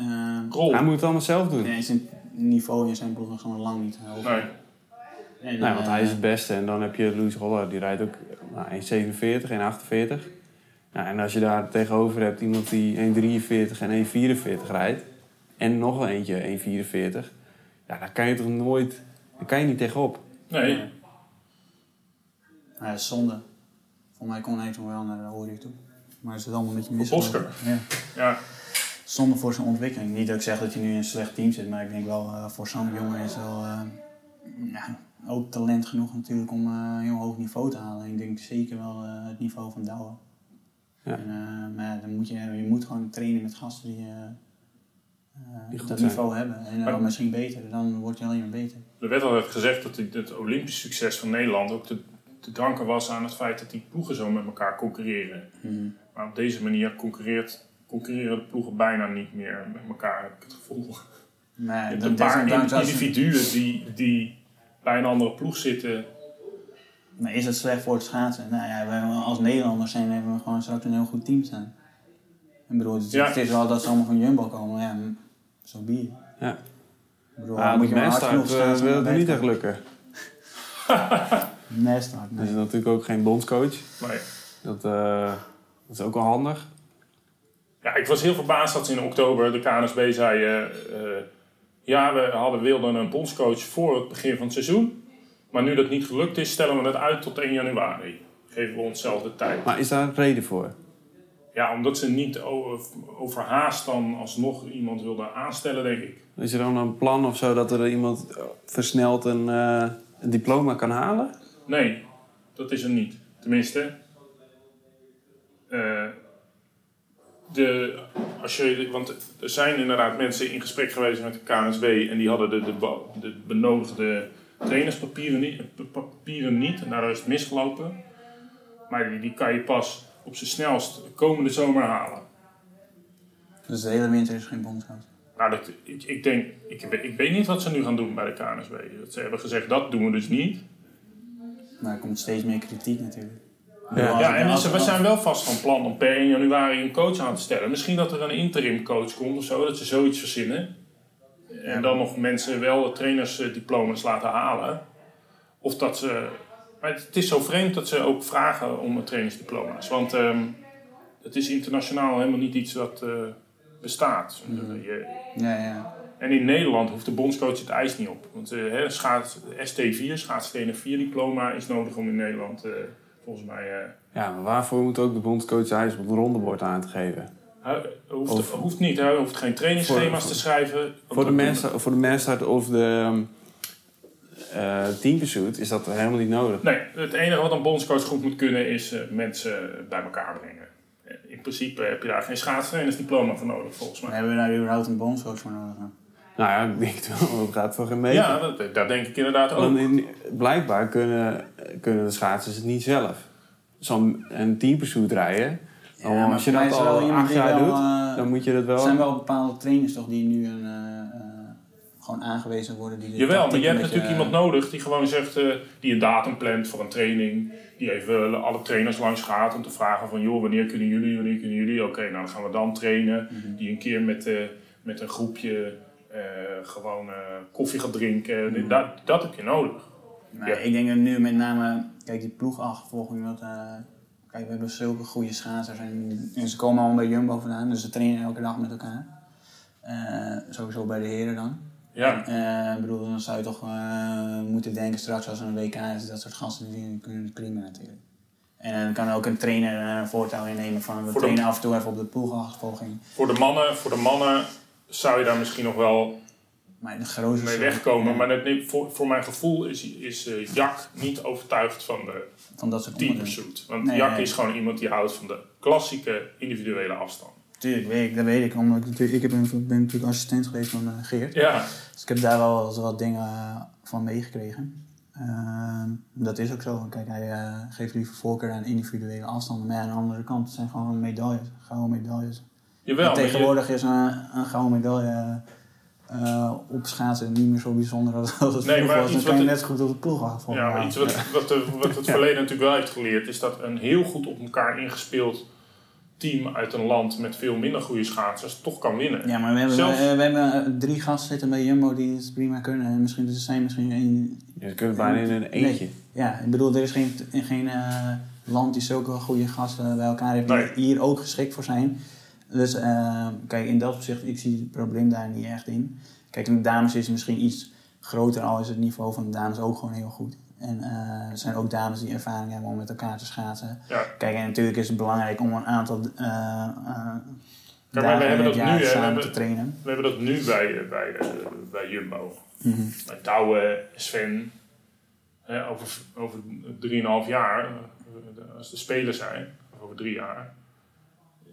Krol. Hij moet het allemaal zelf doen. ja, zijn niveau in zijn ploeg is gewoon lang niet hoog. Nee. En, Nee, want eh, hij is het beste. En dan heb je Louis Holler, die rijdt ook nou, 1,47, 1,48. Nou, en als je daar tegenover hebt iemand die 1,43 en 1,44 rijdt. En nog een eentje 1,44. Ja, daar kan je toch nooit... Daar kan je niet tegenop. Nee. Ja, zonde. Voor mij kon hij toen wel naar de Ori toe. Maar is het allemaal een beetje mis. Bosker. Ja. Ja. Zonde voor zijn ontwikkeling. Niet dat ik zeg dat hij nu in een slecht team zit, maar ik denk wel eh, voor zo'n jongen is wel eh, ja, ook talent genoeg natuurlijk om eh, een heel hoog niveau te halen. Ik denk zeker wel eh, het niveau van Douwe. Ja. En, eh, maar ja, dan moet je, je moet gewoon trainen met gasten die, eh, eh, dat zijn. niveau hebben. En Maar- dan misschien beter. Dan word je alleen maar beter. Er werd altijd gezegd dat het Olympisch succes van Nederland ook te, te danken was aan het feit dat die ploegen zo met elkaar concurreren. Maar op deze manier concurreert, concurreren de ploegen bijna niet meer met elkaar, heb ik het gevoel. Je hebt een dat- paar individuen die, die bij een andere ploeg zitten. Maar is het slecht voor het schaatsen? Nou ja, wij, als Nederlanders zijn, hebben we gewoon straks een heel goed team staan. Ik bedoel, het, Ja. het is wel dat ze allemaal van Jumbo komen, ja, zo bier. Ja. Ik bedoel, dan moet je maar hard genoeg schaatsen wil het niet echt [LAUGHS] Hij is nee. natuurlijk ook geen bondscoach. Nee. Dat, eh, dat is ook wel handig. Ja, ik was heel verbaasd dat ze in oktober de KNSB zei... eh, eh, ja, we hadden, wilden een bondscoach voor het begin van het seizoen. Maar nu dat niet gelukt is, stellen we het uit tot 1 januari. Geven we onszelf de tijd. Maar is daar een reden voor? Ja, omdat ze niet over, overhaast dan alsnog iemand wilden aanstellen, denk ik. Is er dan een plan of zo dat er iemand versneld een, eh, een diploma kan halen? Nee, dat is er niet. Tenminste, eh, de, als je, want er zijn inderdaad mensen in gesprek geweest met de KNSB en die hadden de, de, benodigde trainerspapieren niet, eh, papieren niet daardoor is het misgelopen. Maar die, die kan je pas op zijn snelst komende zomer halen. Dus de hele winter is geen bondscoach. Nou, dat, ik, ik denk, ik, weet- ik weet niet wat ze nu gaan doen bij de KNSB. Dat Ze hebben gezegd, dat doen we dus niet. Maar er komt steeds meer kritiek natuurlijk. Ja. Ja, en ze, we zijn wel vast van plan om per 1 januari een coach aan te stellen. Misschien dat er een interim coach komt of zo, dat ze zoiets verzinnen. En dan nog mensen wel trainersdiploma's laten halen. Of dat ze... Maar het is zo vreemd dat ze ook vragen om trainersdiploma's. Want ehm, het is internationaal helemaal niet iets dat eh, bestaat. Je- Ja, ja. En in Nederland hoeft de bondscoach het ijs niet op. Want eh, hè, schaats, ST4, schaatstrainer 4 diploma, is nodig om in Nederland eh, volgens mij... eh, Ja, maar waarvoor moet ook de bondscoach hij op het rondebord aan te geven? Hij hoeft, Of- hoeft niet, hij hoeft geen trainingsschema's Voor- te schrijven. Voor de, mensen, voor de Mastart of de um, eh, is dat helemaal niet nodig. Nee, het enige wat een bondscoach goed moet kunnen is eh, mensen bij elkaar brengen. In principe heb je daar geen schaatstrainersdiploma voor nodig, volgens mij. hebben we daar überhaupt een bondscoach voor nodig? Nou ja, [LAUGHS] ik denk het wel, dat gaat voor geen meter. Ja, dat, dat denk ik inderdaad ook. In- blijkbaar kunnen, kunnen de schaatsers het niet zelf. Zo'n een Team Pursuit rijden. Ja, Oh, maar als je dat er al acht jaar wel, doet, eh, dan moet je dat Er wel... zijn wel bepaalde trainers toch die nu een, eh, eh, gewoon aangewezen worden. Die de Jawel, maar je hebt natuurlijk iemand nodig die gewoon zegt, eh, die een datum plant voor een training. Die even alle trainers langs gaat om te vragen van, joh, wanneer kunnen jullie, wanneer kunnen jullie? Oké, nou dan gaan we dan trainen. Mhm. Die een keer met, eh, met een groepje gewoon eh, koffie gaat drinken. Mhm. dat, dat heb je nodig. Ja. ik denk dat nu met name, kijk die ploegachtervolging, dat, eh, kijk we hebben zulke goede schaatsers en, en ze komen allemaal bij Jumbo vandaan, dus ze trainen elke dag met elkaar. Eh, sowieso bij de heren dan. Ja, ik bedoel, dan zou je toch moeten denken straks als er een WK is, dat soort gasten die kunnen klimmen natuurlijk. En dan kan ook een trainer een voortouw innemen van we Voor de- trainen af en toe even op de ploegachtervolging. voor de mannen, voor de mannen zou je daar misschien nog wel Maar mee wegkomen. Maar voor, voor mijn gevoel is, is eh, Jack niet overtuigd van de van dat soort team onderdelen. pursuit. Want Nee, is gewoon iemand die houdt van de klassieke individuele afstand. Tuurlijk, weet ik, dat weet ik. Omdat ik, natuurlijk- ik heb een- ben natuurlijk assistent geweest van eh, Geert. Ja, Dus ik heb daar wel wat dingen eh, van meegekregen. Ehm, Dat is ook zo. Kijk, hij geeft liever voorkeur aan individuele afstanden. Maar aan de andere kant zijn gewoon medailles, gouden medailles. Jawel, je- tegenwoordig is een, een gouden medaille eh, op schaatsen niet meer zo bijzonder als, als het Nee, vroeger maar was. Dan iets kan je wat net zo goed op de ploeg af. Ja, maar iets wat, wat, de- wat het [LAUGHS] verleden natuurlijk wel heeft geleerd, is dat een heel goed op elkaar ingespeeld team uit een land met veel minder goede schaatsers toch kan winnen. Ja, maar we hebben, Zelfs- eh, we hebben eh, drie gasten zitten bij Jumbo die het prima kunnen. En misschien er zijn misschien één. Je kunt het bijna in een eentje. Ja, ik bedoel, er is geen, geen land die zulke goede gasten bij elkaar heeft Nee. die hier ook geschikt voor zijn. Dus eh, kijk, in dat opzicht, ik zie het probleem daar niet echt in. Kijk, in de dames is het misschien iets groter, al is het niveau van de dames ook gewoon heel goed. En eh, er zijn ook dames die ervaring hebben om met elkaar te schaatsen. Ja. Kijk, en natuurlijk is het belangrijk om een aantal eh eh, maar we hebben dat nu, we samen hebben- te trainen. We hebben dat nu bij, bij, bij Jumbo. Mhm. Bij Douwe, Sven, hè, over, over 3,5 jaar, als de spelers zijn, over drie jaar,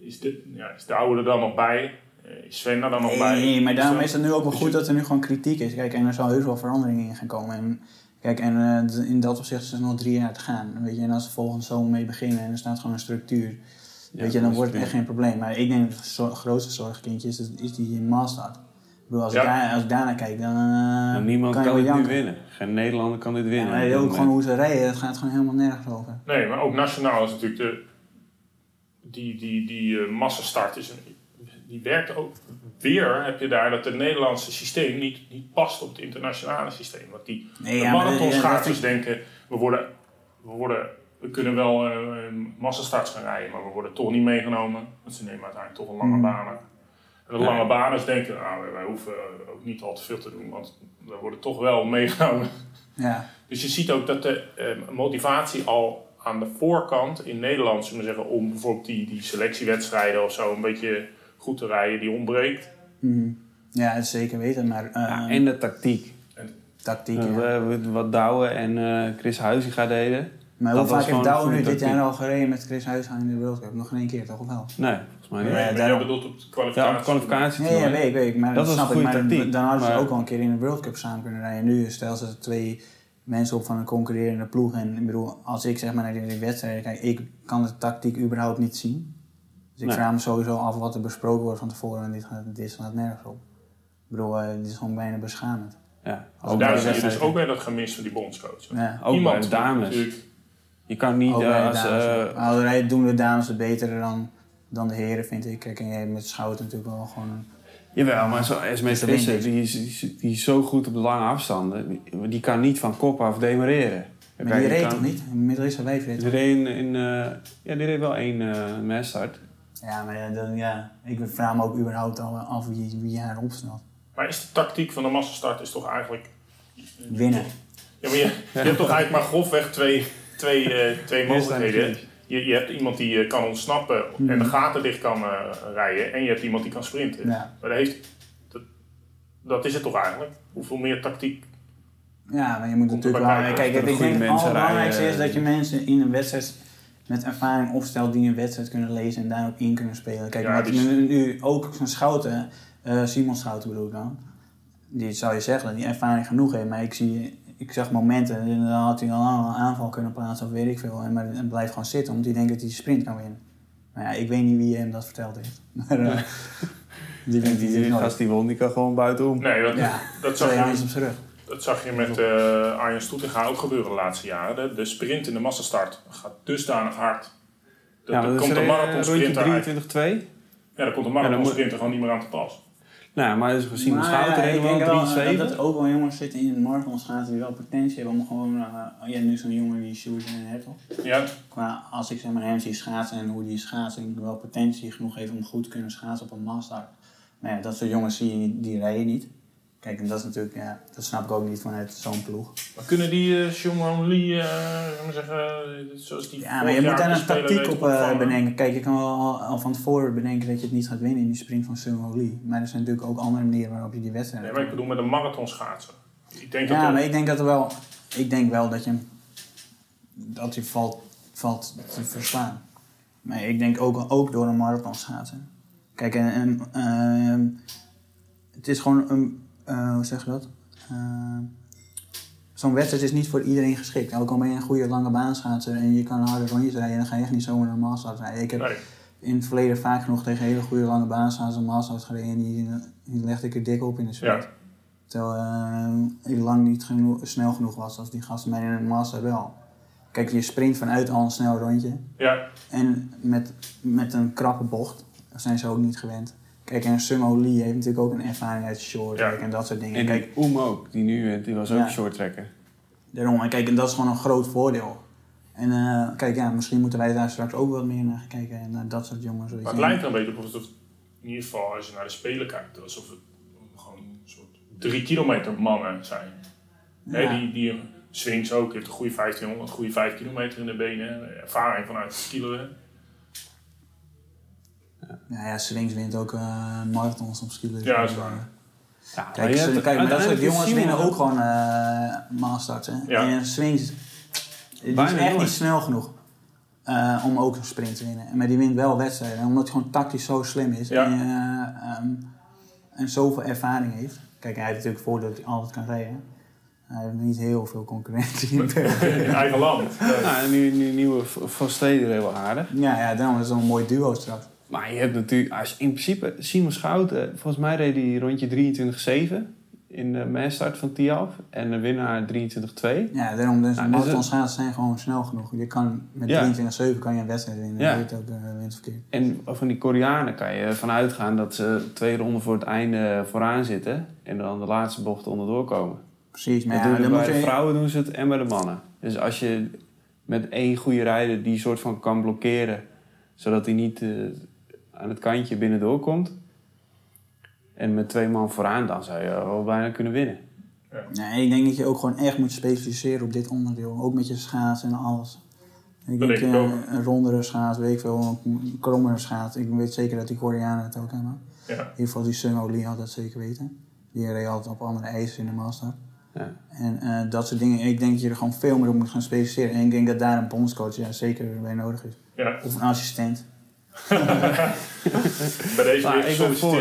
is de, ja, is Douwe er dan nog bij? Eh, Is Sven er dan nog bij? Nee, maar daarom dat- is het nu ook wel goed dat er nu gewoon kritiek is. Kijk, en er zal heus wel verandering in gaan komen. En, kijk, en eh, in dat opzicht is het nog drie jaar te gaan. Weet je, en als we volgende zomer mee beginnen en er staat gewoon een structuur, weet je, dan wordt het echt geen probleem. Maar ik denk dat het zo- grootste zorgkindje is, is die Maastad. Ik bedoel, als, Ja. ik daar, als ik daarnaar kijk, dan eh, niemand kan kan, dit nu winnen. Geen Nederlander kan dit Ja, winnen. maar op dit ook gewoon hoe ze rijden, het gaat gewoon helemaal nergens over. Nee, maar ook nationaal is natuurlijk de. Die, die, die eh, massastart is een, die werkt ook. Weer heb je daar dat het Nederlandse systeem niet, niet past op het internationale systeem. Want die Nee, de ja, maar, marathonschaatsers ja, dat denken: we, worden, we, worden, we kunnen wel eh massastarts gaan rijden, maar we worden toch niet meegenomen. Want ze nemen uiteindelijk toch een lange Hmm. banen. En de Ja. lange baners denken: nou, wij, wij hoeven ook niet al te veel te doen, want we worden toch wel [LAUGHS] meegenomen. Ja, Dus je ziet ook dat de motivatie al aan de voorkant in Nederland, zullen we zeggen, om bijvoorbeeld die, die selectiewedstrijden of zo een beetje goed te rijden, die ontbreekt. Mhm. ja, zeker weten, maar eh, Ja, en de tactiek. tactiek. Uh, ja. we- Wat Douwe en eh, Chris Huizinga deden. Maar dat hoe vaak heeft Douwe nu dit jaar al gereden met Chris Huishaan in de World Cup? Nog geen één keer, toch? Of wel? Nee, volgens mij niet. Ja, maar jij daarom. bedoelt op de Ja, kwalificatie. op kwalificatie. Nee, ja, weet ik, weet ik. Maar Dat dat, was snap een ik. goede Maar tactiek, dan hadden ze maar- ook al een keer in de World Cup samen kunnen rijden. Nu stellen ze twee mensen op van een concurrerende ploeg. En ik bedoel, als ik zeg maar naar die wedstrijd kijk, ik kan de tactiek überhaupt niet zien. Dus ik Nee. vraag me sowieso af wat er besproken wordt van tevoren. En dit, gaat, dit slaat nergens op. Ik bedoel, eh, dit is gewoon bijna beschamend. Ja, ook daar bij zie je dus ook weer dat gemis van die bondscoach. Ja. Ook bij de moet dames. natuurlijk- Je kan niet Ook eh, bij als... eh, rijden doen de dames het beter dan, dan de heren, vind ik. Kijk, en jij met Schouten natuurlijk wel gewoon... een- Jawel, maar zo, Esme Dat Visser, die is, die, is, is zo goed op de lange afstanden. Die, die kan niet van kop af demareren. Maar Kijk, die reed kan- toch niet? Met Wijf reed Die reed in, in, eh, ja, die reed wel één uh, massstart. Ja, maar ja, dan, ja, ik vraag me ook überhaupt al af wie, wie haar opstelt. Maar is de tactiek van de massastart is toch eigenlijk... Winnen. Ja, maar je, je hebt toch eigenlijk maar grofweg twee, twee, eh, twee mogelijkheden. Je, je hebt iemand die eh, kan ontsnappen en de gaten dicht kan eh, rijden. En je hebt iemand die kan sprinten. Ja. Maar dat, heeft, dat, dat is het toch eigenlijk? Hoeveel meer tactiek? Ja, maar je moet natuurlijk wel... Kijk, ik denk het allerbelangrijkste is dat je mensen in een wedstrijd met ervaring opstelt die een wedstrijd kunnen lezen en daarop in kunnen spelen. Kijk, Ja, die nu, nu ook zo'n Schouten, eh, Simon Schouten bedoel ik dan, die zou je zeggen dat hij ervaring genoeg heeft, maar ik zie... Ik zag momenten, en dan had hij al een aanval kunnen plaatsen of weet ik veel. En, maar het blijft gewoon zitten, omdat hij denkt dat hij de sprint kan winnen. Maar ja, ik weet niet wie hem dat verteld heeft. [LAUGHS] Maar eh, [LAUGHS] die Die, hij die nooit. gast die won, die kan gewoon buitenom. Nee, dat, Ja, dat, zag je, handjes op zijn rug. dat zag je met eh Arjen Stoetinga ook gebeuren de laatste jaren. De, de sprint in de massastart gaat dusdanig hard. Dat, Ja, dat maar komt de er, eh, marathonsprinter rondje uit- 23-2. Ja, daar komt de dan marathonsprinter gewoon niet meer aan te pas. Nou, maar is gezien Maar Schouten ja, ik denk wel wel eh, 3-7. dat er ook wel jongens zitten in de marathonschaatsen die wel potentie hebben om gewoon... eh ja, nu zo'n jongen die Sjoerd en Hertel. Ja, Qua als ik zeg maar hem zie schaatsen en hoe die schaatsen, denk ik wel potentie genoeg heeft om goed te kunnen schaatsen op een master. Maar ja, dat soort jongens zie je, die rijden niet. Kijk, en dat is natuurlijk, ja, dat snap ik ook niet vanuit zo'n ploeg. maar kunnen die uh, Sean Lee, eh, zeggen, eh, zoals die Ja, maar je moet daar een tactiek op bedenken. Kijk, je kan wel al, al van tevoren bedenken dat je het niet gaat winnen in die sprint van Sung Lee. Maar er zijn natuurlijk ook andere manieren waarop je die wedstrijd Nee, maar ik bedoel met een. Ik denk dat Ja, maar ik denk dat er wel, ik denk wel dat je hem, dat hij valt, valt te verslaan. Maar ik denk ook, ook door een marathon schaatsen. Kijk, en, en, ehm, het is gewoon een, eh, hoe zeg je dat? Eh, zo'n wedstrijd is niet voor iedereen geschikt. Ook al ben je een goede lange baanschaatser en je kan harde rondjes rijden, dan ga je echt niet zomaar een master rijden. Ik heb Nee. in het verleden vaak genoeg tegen hele goede lange baanschaatsers een master gereden en die, die legde ik er dik op in de sprint. Ja. Terwijl eh, ik lang niet geno- snel genoeg was als die gasten mij in een master wel. Kijk, je sprint vanuit al een snel rondje. Ja, En met, met een krappe bocht, dat zijn ze ook niet gewend. Kijk, en Sumo Lee heeft natuurlijk ook een ervaring uit short Ja. en dat soort dingen. En kijk, Oem ook, die nu, eh, die was ook Ja. short tracker. daarom, en kijk, en dat is gewoon een groot voordeel. En eh, kijk, ja, misschien moeten wij daar straks ook wat meer naar kijken en naar dat soort jongens. maar je. het lijkt er een beetje op alsof, in ieder geval als je naar de Spelen kijkt, alsof het gewoon een soort drie kilometer mannen zijn. Die, die Swings ook, heeft een goede 1500, een goede 5 kilometer in de benen, ervaring vanuit het skileren. Ja, ja, Swings wint ook eh, marathons op. Ja, dat is waar. Ja, Kijk, ze- kijk maar dat soort jongens winnen ook gewoon. gewoon eh. Hè? Ja. En Swings, die is echt nooit. niet snel genoeg eh, om ook een sprint te winnen. Maar die wint wel wedstrijden, omdat hij gewoon tactisch zo slim is Ja. en, eh, ehm, en zoveel ervaring heeft. Kijk, hij heeft natuurlijk het voordeel dat hij altijd kan rijden. Hij heeft niet heel veel concurrentie. in [LAUGHS] eigen land. Ja, en nu, nu nieuwe Van Steden heel aardig. ja, ja, daarom is het een mooi duo straks. Maar je hebt natuurlijk, als je in principe, Simon Schouten, volgens mij reed hij rondje 23-7 in de massstart van Tialf. En de winnaar 23-2. Ja, daarom dus Nou, nou, dus marathonschaatsen zijn gewoon snel genoeg. Je kan met Ja. 23-7 kan je een wedstrijd winnen. Ja. Weet ook uh, winstverkeer. En van die Koreanen kan je vanuit gaan dat ze twee ronden voor het einde vooraan zitten. En dan de laatste bocht onderdoor komen. Precies, maar dat ja, doen dan bij moet de je... vrouwen doen ze het en bij de mannen. Dus als je met één goede rijder die soort van kan blokkeren, zodat hij niet eh, aan het kantje binnendoor komt. En met twee man vooraan, dan zou je wel bijna kunnen winnen. Nee, ik denk dat je ook gewoon echt moet specialiseren op dit onderdeel. Ook met je schaats en alles. Ik Dat denk, denk ik eh, ook. een rondere schaats, weet ik veel, een krommere schaats. Ik weet zeker dat die Koreanen het ook hebben. Ja. In ieder geval die Sumo Lee had dat zeker weten. Die reed altijd op andere eisen in de master. Ja. En eh, dat soort dingen. Ik denk dat je er gewoon veel meer op moet gaan specialiseren. En ik denk dat daar een bondscoach ja, zeker bij nodig is. Ja. Of een assistent. [LAUGHS] Bij deze Nou, weer ik ben [LAUGHS] voor.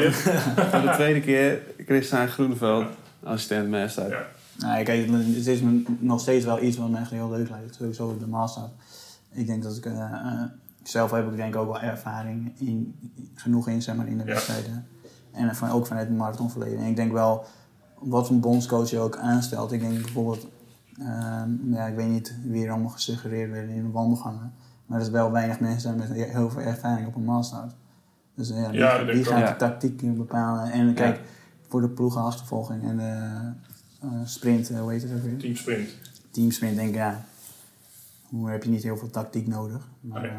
de tweede keer, Christian Groeneveld, assistent master. Ja. Nou, kijk, het is me nog steeds wel iets wat me echt heel leuk lijkt. Sowieso op de master. Ik denk dat ik... eh, eh, zelf heb ik denk ik ook wel ervaring in, genoeg in, zeg maar, in de Ja. wedstrijden. En van, ook vanuit het marathonverleden. En ik denk wel, wat een bondscoach je ook aanstelt. Ik denk bijvoorbeeld... ehm, ja, ik weet niet wie er allemaal gesuggereerd werden in de wandelgangen. Maar er is wel weinig mensen met heel veel ervaring op een master. Dus eh, ja, die, Ja, de tactiek bepalen. En kijk, voor de ploegenachtervolging en de eh, sprint, eh, hoe heet het ook weer? Team sprint. Teamsprint denk ik, ja, hoe heb je niet heel veel tactiek nodig. Maar, Nee.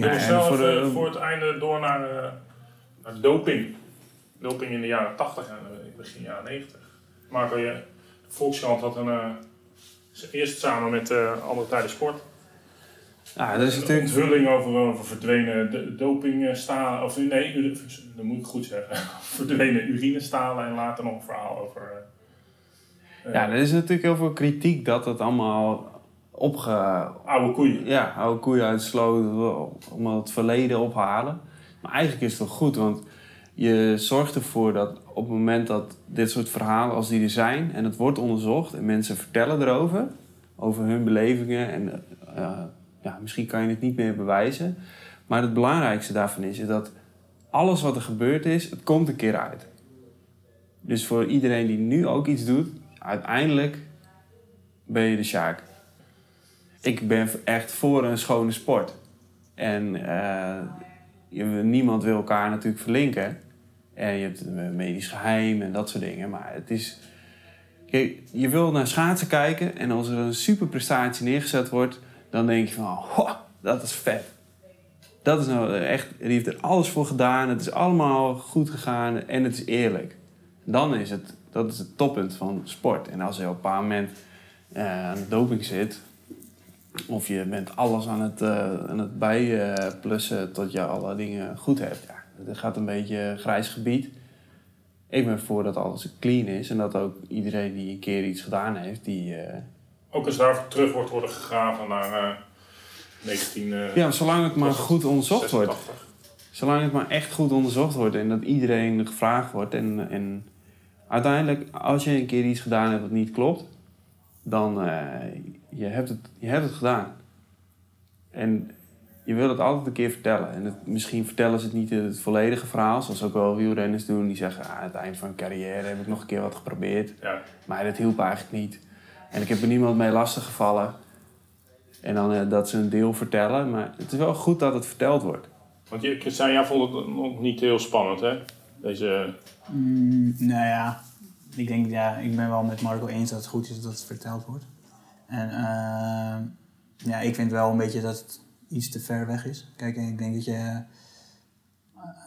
Ik en snel voor de- voor het einde door naar, eh, naar doping. Doping in de jaren 80 en begin jaren 90. Marco, je, de Volkskrant had een, eh, eerst samen met eh Andere Tijden Sport Dat is natuurlijk... onthulling over, over verdwenen do- dopingstalen. Of nee, dat moet ik goed zeggen. [LAUGHS] verdwenen urinestalen en later nog een verhaal over. eh, Ja, er is natuurlijk heel veel kritiek dat het allemaal opge... oude koeien. Ja, oude koeien uit de sloot, om het verleden ophalen. Maar eigenlijk is het toch goed, want je zorgt ervoor dat op het moment dat dit soort verhalen als die er zijn... en het wordt onderzocht en mensen vertellen erover, over hun belevingen... en eh, ja, misschien kan je het niet meer bewijzen... maar het belangrijkste daarvan is, dat alles wat er gebeurd is, het komt een keer uit. Dus voor iedereen die nu ook iets doet, uiteindelijk ben je de Sjaak. Ik ben echt voor een schone sport. En eh, niemand wil elkaar natuurlijk verlinken. En je hebt een medisch geheim en dat soort dingen. Maar het is... Kijk, je wil naar schaatsen kijken en als er een superprestatie neergezet wordt... dan denk je van, "Ho, dat is vet. Dat is nou echt... Die heeft er alles voor gedaan. Het is allemaal goed gegaan en het is eerlijk. Dan is het... Dat is het toppunt van sport. En als je op een bepaald moment eh, aan de doping zit... Of je bent alles aan het, eh, aan het bijplussen tot je alle dingen goed hebt. Ja, dat gaat een beetje grijs gebied. Ik ben voor dat alles clean is en dat ook iedereen die een keer iets gedaan heeft, die... eh, Ook als daarvoor terug wordt worden gegraven naar eh 19. eh, Ja, maar zolang het maar goed onderzocht wordt. 86. Zolang het maar echt goed onderzocht wordt en dat iedereen gevraagd wordt. En, en uiteindelijk, als je een keer iets gedaan hebt wat niet klopt, dan uh, je hebt het, je hebt het gedaan. En je wil het altijd een keer vertellen. En het, misschien vertellen ze het niet het volledige verhaal, zoals ook wel wielrenners doen. Die zeggen, ah, aan het eind van een carrière heb ik nog een keer wat geprobeerd. Ja. Maar dat hielp eigenlijk niet. En ik heb er niemand mee lastig gevallen. En dan uh, dat ze een deel vertellen. Maar het is wel goed dat het verteld wordt. Want je, Christian, jij vond het nog niet heel spannend, hè? Deze... Mm, nou ja, ik denk, ja, ik ben wel met Marco eens dat het goed is dat het verteld wordt. En uh, ja, ik vind wel een beetje dat het iets te ver weg is. Kijk, ik denk dat je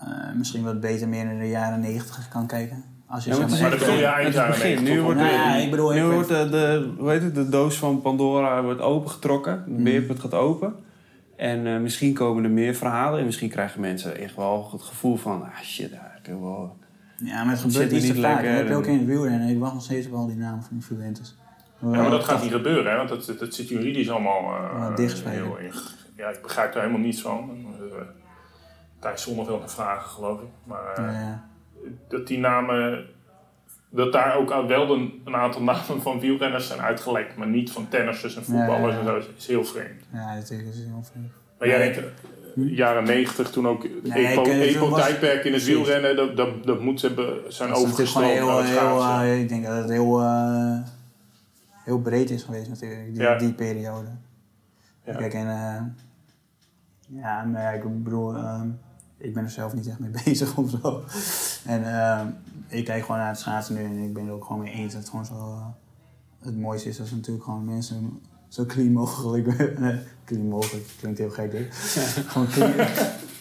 uh, misschien wat beter meer in de jaren negentig kan kijken. Als je ja, maar, maar dat bedoel je eind jaren begin. Nu wordt, ja, ik bedoel, nu ik wordt de, de, hoe heet het, de doos van Pandora wordt opengetrokken. De beerput gaat open. En uh, misschien komen er meer verhalen. En misschien krijgen mensen echt wel het gevoel van... Ah shit, ik heb wel... Ja, maar het gebeurt niet te vaak. Dat heb je ook in het wielrennen. Ik wacht nog steeds op al die namen van die Juventus. Ja, maar dat gaat niet gebeuren, hè? want dat, dat, zit juridisch allemaal uh, uh, heel Ja, ik begrijp er helemaal niets van. Uh, Thijs Zonneveld te vragen, geloof ik. Maar ja. Dat die namen, dat daar ook wel een, een, aantal [LAUGHS] namen van wielrenners zijn uitgelekt, maar niet van tennissers en voetballers ja, en zo, is heel vreemd. Ja, dat is heel vreemd. Maar jij denkt, jaren negentig, toen ook Nee, eh, Epo-tijdperk in het wielrennen, dat, dat, dat moet ze be- zijn Dat overgestroomd naar heel, heel, eh, ik denk dat het heel, eh, heel breed is geweest natuurlijk, die, Ja. die periode. Ja. Kijk, en eh, ja, maar ik bedoel, ehm, ik ben er zelf niet echt mee [LAUGHS] bezig of zo. En ehm, ik kijk gewoon naar het schaatsen nu en ik ben er ook gewoon mee eens dat het gewoon zo, eh, het mooiste is als natuurlijk gewoon mensen zo clean mogelijk, [LAUGHS] eh, clean mogelijk, klinkt heel gek dit, [LAUGHS] gewoon clean,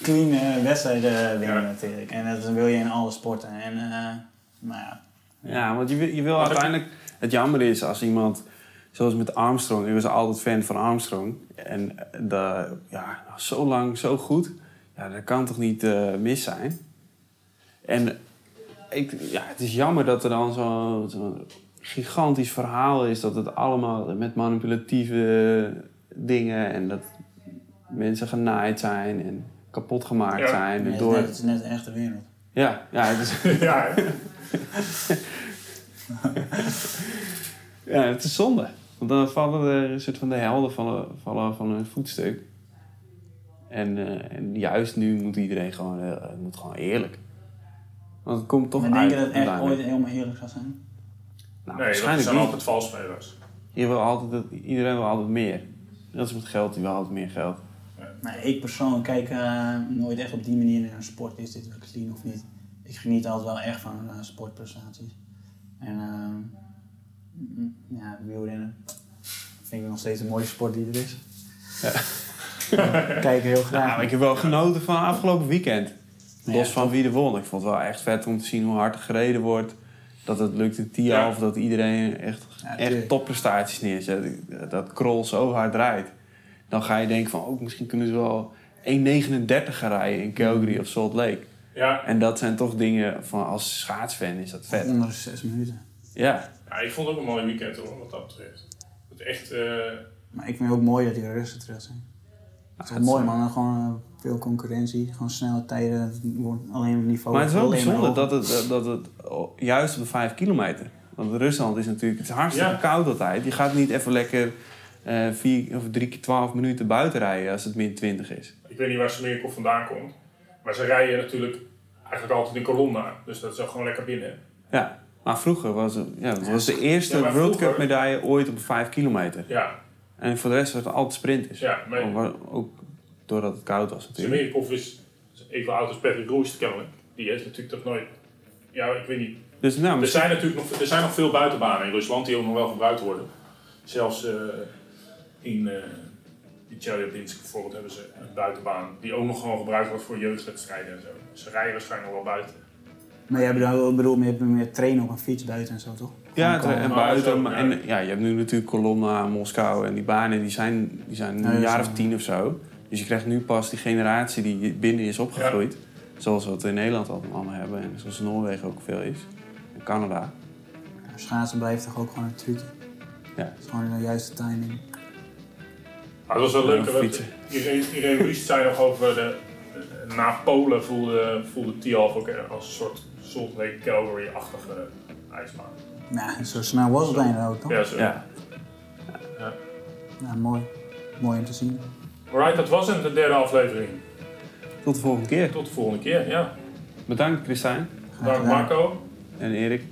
clean eh, wedstrijden winnen Ja. natuurlijk. En dat wil je in alle sporten. En nou ja, Ja, want je, wil- je wil uiteindelijk... Het jammer is als iemand... Zoals met Armstrong. Ik was altijd fan van Armstrong. En de, ja, zo lang, zo goed. Ja, dat kan toch niet eh, mis zijn? En ik, ja, het is jammer dat er dan zo'n zo gigantisch verhaal is. Dat het allemaal met manipulatieve dingen... En dat mensen genaaid zijn en kapot gemaakt Ja. zijn. nee, het, is door, net, het is net de echte wereld. ja, ja, het is, [LAUGHS] ja? [LAUGHS] Ja, het is zonde. Want dan vallen er een soort van de helden vallen, vallen van hun voetstuk. En, eh, en juist nu moet iedereen gewoon, eh, moet gewoon eerlijk. Want het komt toch Maar denk je uit dat het echt ooit helemaal eerlijk zal zijn? Nou, nee, dat waarschijnlijk zijn niet. altijd valspelers. Je wil altijd, dat- iedereen wil altijd meer. Dat is met geld, die wil altijd meer geld. Nou, ik persoonlijk kijk eh, nooit echt op die manier naar een sport. Is dit wel clean of niet? Ik geniet altijd wel echt van eh, sportprestaties. En ehm, mm, ja, wielrennen vind ik nog steeds de mooiste sport die er is. Ja. Ik [LAUGHS] kijk heel graag Ja, maar ik heb wel genoten van afgelopen weekend. Los Ja, van wie er won. Ik vond het wel echt vet om te zien hoe hard er gereden wordt. Dat het lukt in Tialf. Ja. Dat iedereen echt, Ja, echt topprestaties neerzet. Dat Krol zo hard rijdt. Dan ga je denken van... Oh, misschien kunnen ze wel 1.39 gaan rijden in Calgary of Salt Lake. Ja, En dat zijn toch dingen van... Als schaatsfan is dat vet. Onder de zes minuten. Ja. ja, ik vond het ook een mooi weekend hoor, wat dat betreft. Het echt, eh, Maar ik vind het ook mooi dat die Russen terug zijn. Het is wel mooi is- man, gewoon eh, veel concurrentie, gewoon snelle tijden, het wordt alleen op niveau. Maar het is wel bijzonder dat het, dat het juist op de 5 kilometer. Want Rusland is natuurlijk het is hartstikke Ja. koud altijd. Je gaat niet even lekker eh vier of drie keer 12 minuten buiten rijden als het min 20 is. ik weet niet waar Smeerkop vandaan komt. Maar ze rijden natuurlijk eigenlijk altijd in kolomna. Dus dat is ook gewoon lekker binnen. Ja, maar vroeger was het, ja, het was de eerste Ja, World Cup medaille ooit op 5 kilometer. Ja, En voor de rest was het altijd sprinters. ja maar Ook- Ook doordat het koud was natuurlijk. Smeerkop is even oud als Patrick Roest kennelijk. Die heeft natuurlijk toch nooit... Ja, ik weet niet. Dus nou, Er zijn natuurlijk nog, er zijn nog veel buitenbanen in Rusland die ook nog wel gebruikt worden. Zelfs eh, in, eh in Chelyabinsk bijvoorbeeld hebben ze een buitenbaan die ook nog gewoon gebruikt wordt voor jeugdwedstrijden en zo. Dus ze rijden waarschijnlijk nog wel buiten. Maar jij bedoelt, bedoel, meer, meer trainen op een fiets buiten en zo toch? Ja, en. Oh, buiten. en, ja, je hebt nu natuurlijk Colonna, Moskou en die banen die zijn, die zijn Ja, een dat jaar of tien of zo. Dus je krijgt nu pas die generatie die binnen is opgegroeid. Zoals we het in Nederland al- allemaal hebben en zoals in Noorwegen ook veel is. En Canada. Schaatsen blijft toch ook gewoon een trucje? Ja. Het is gewoon de juiste timing. Maar het was wel leuk. dat fietsen. Iedereen, iedereen Riest zei nog over de... Na Polen voelde, voelde Tialf ook als een soort Salt Lake Calgary-achtige ijsbaan. Nou, zo snel was het bijna ook, toch? Ja. Ja. Nou, mooi. Mooi om te zien. Alright, dat was hem, de derde aflevering. Tot de volgende keer. Tot de volgende keer, ja. Bedankt, Christijn. Bedankt, Marco. En Erik.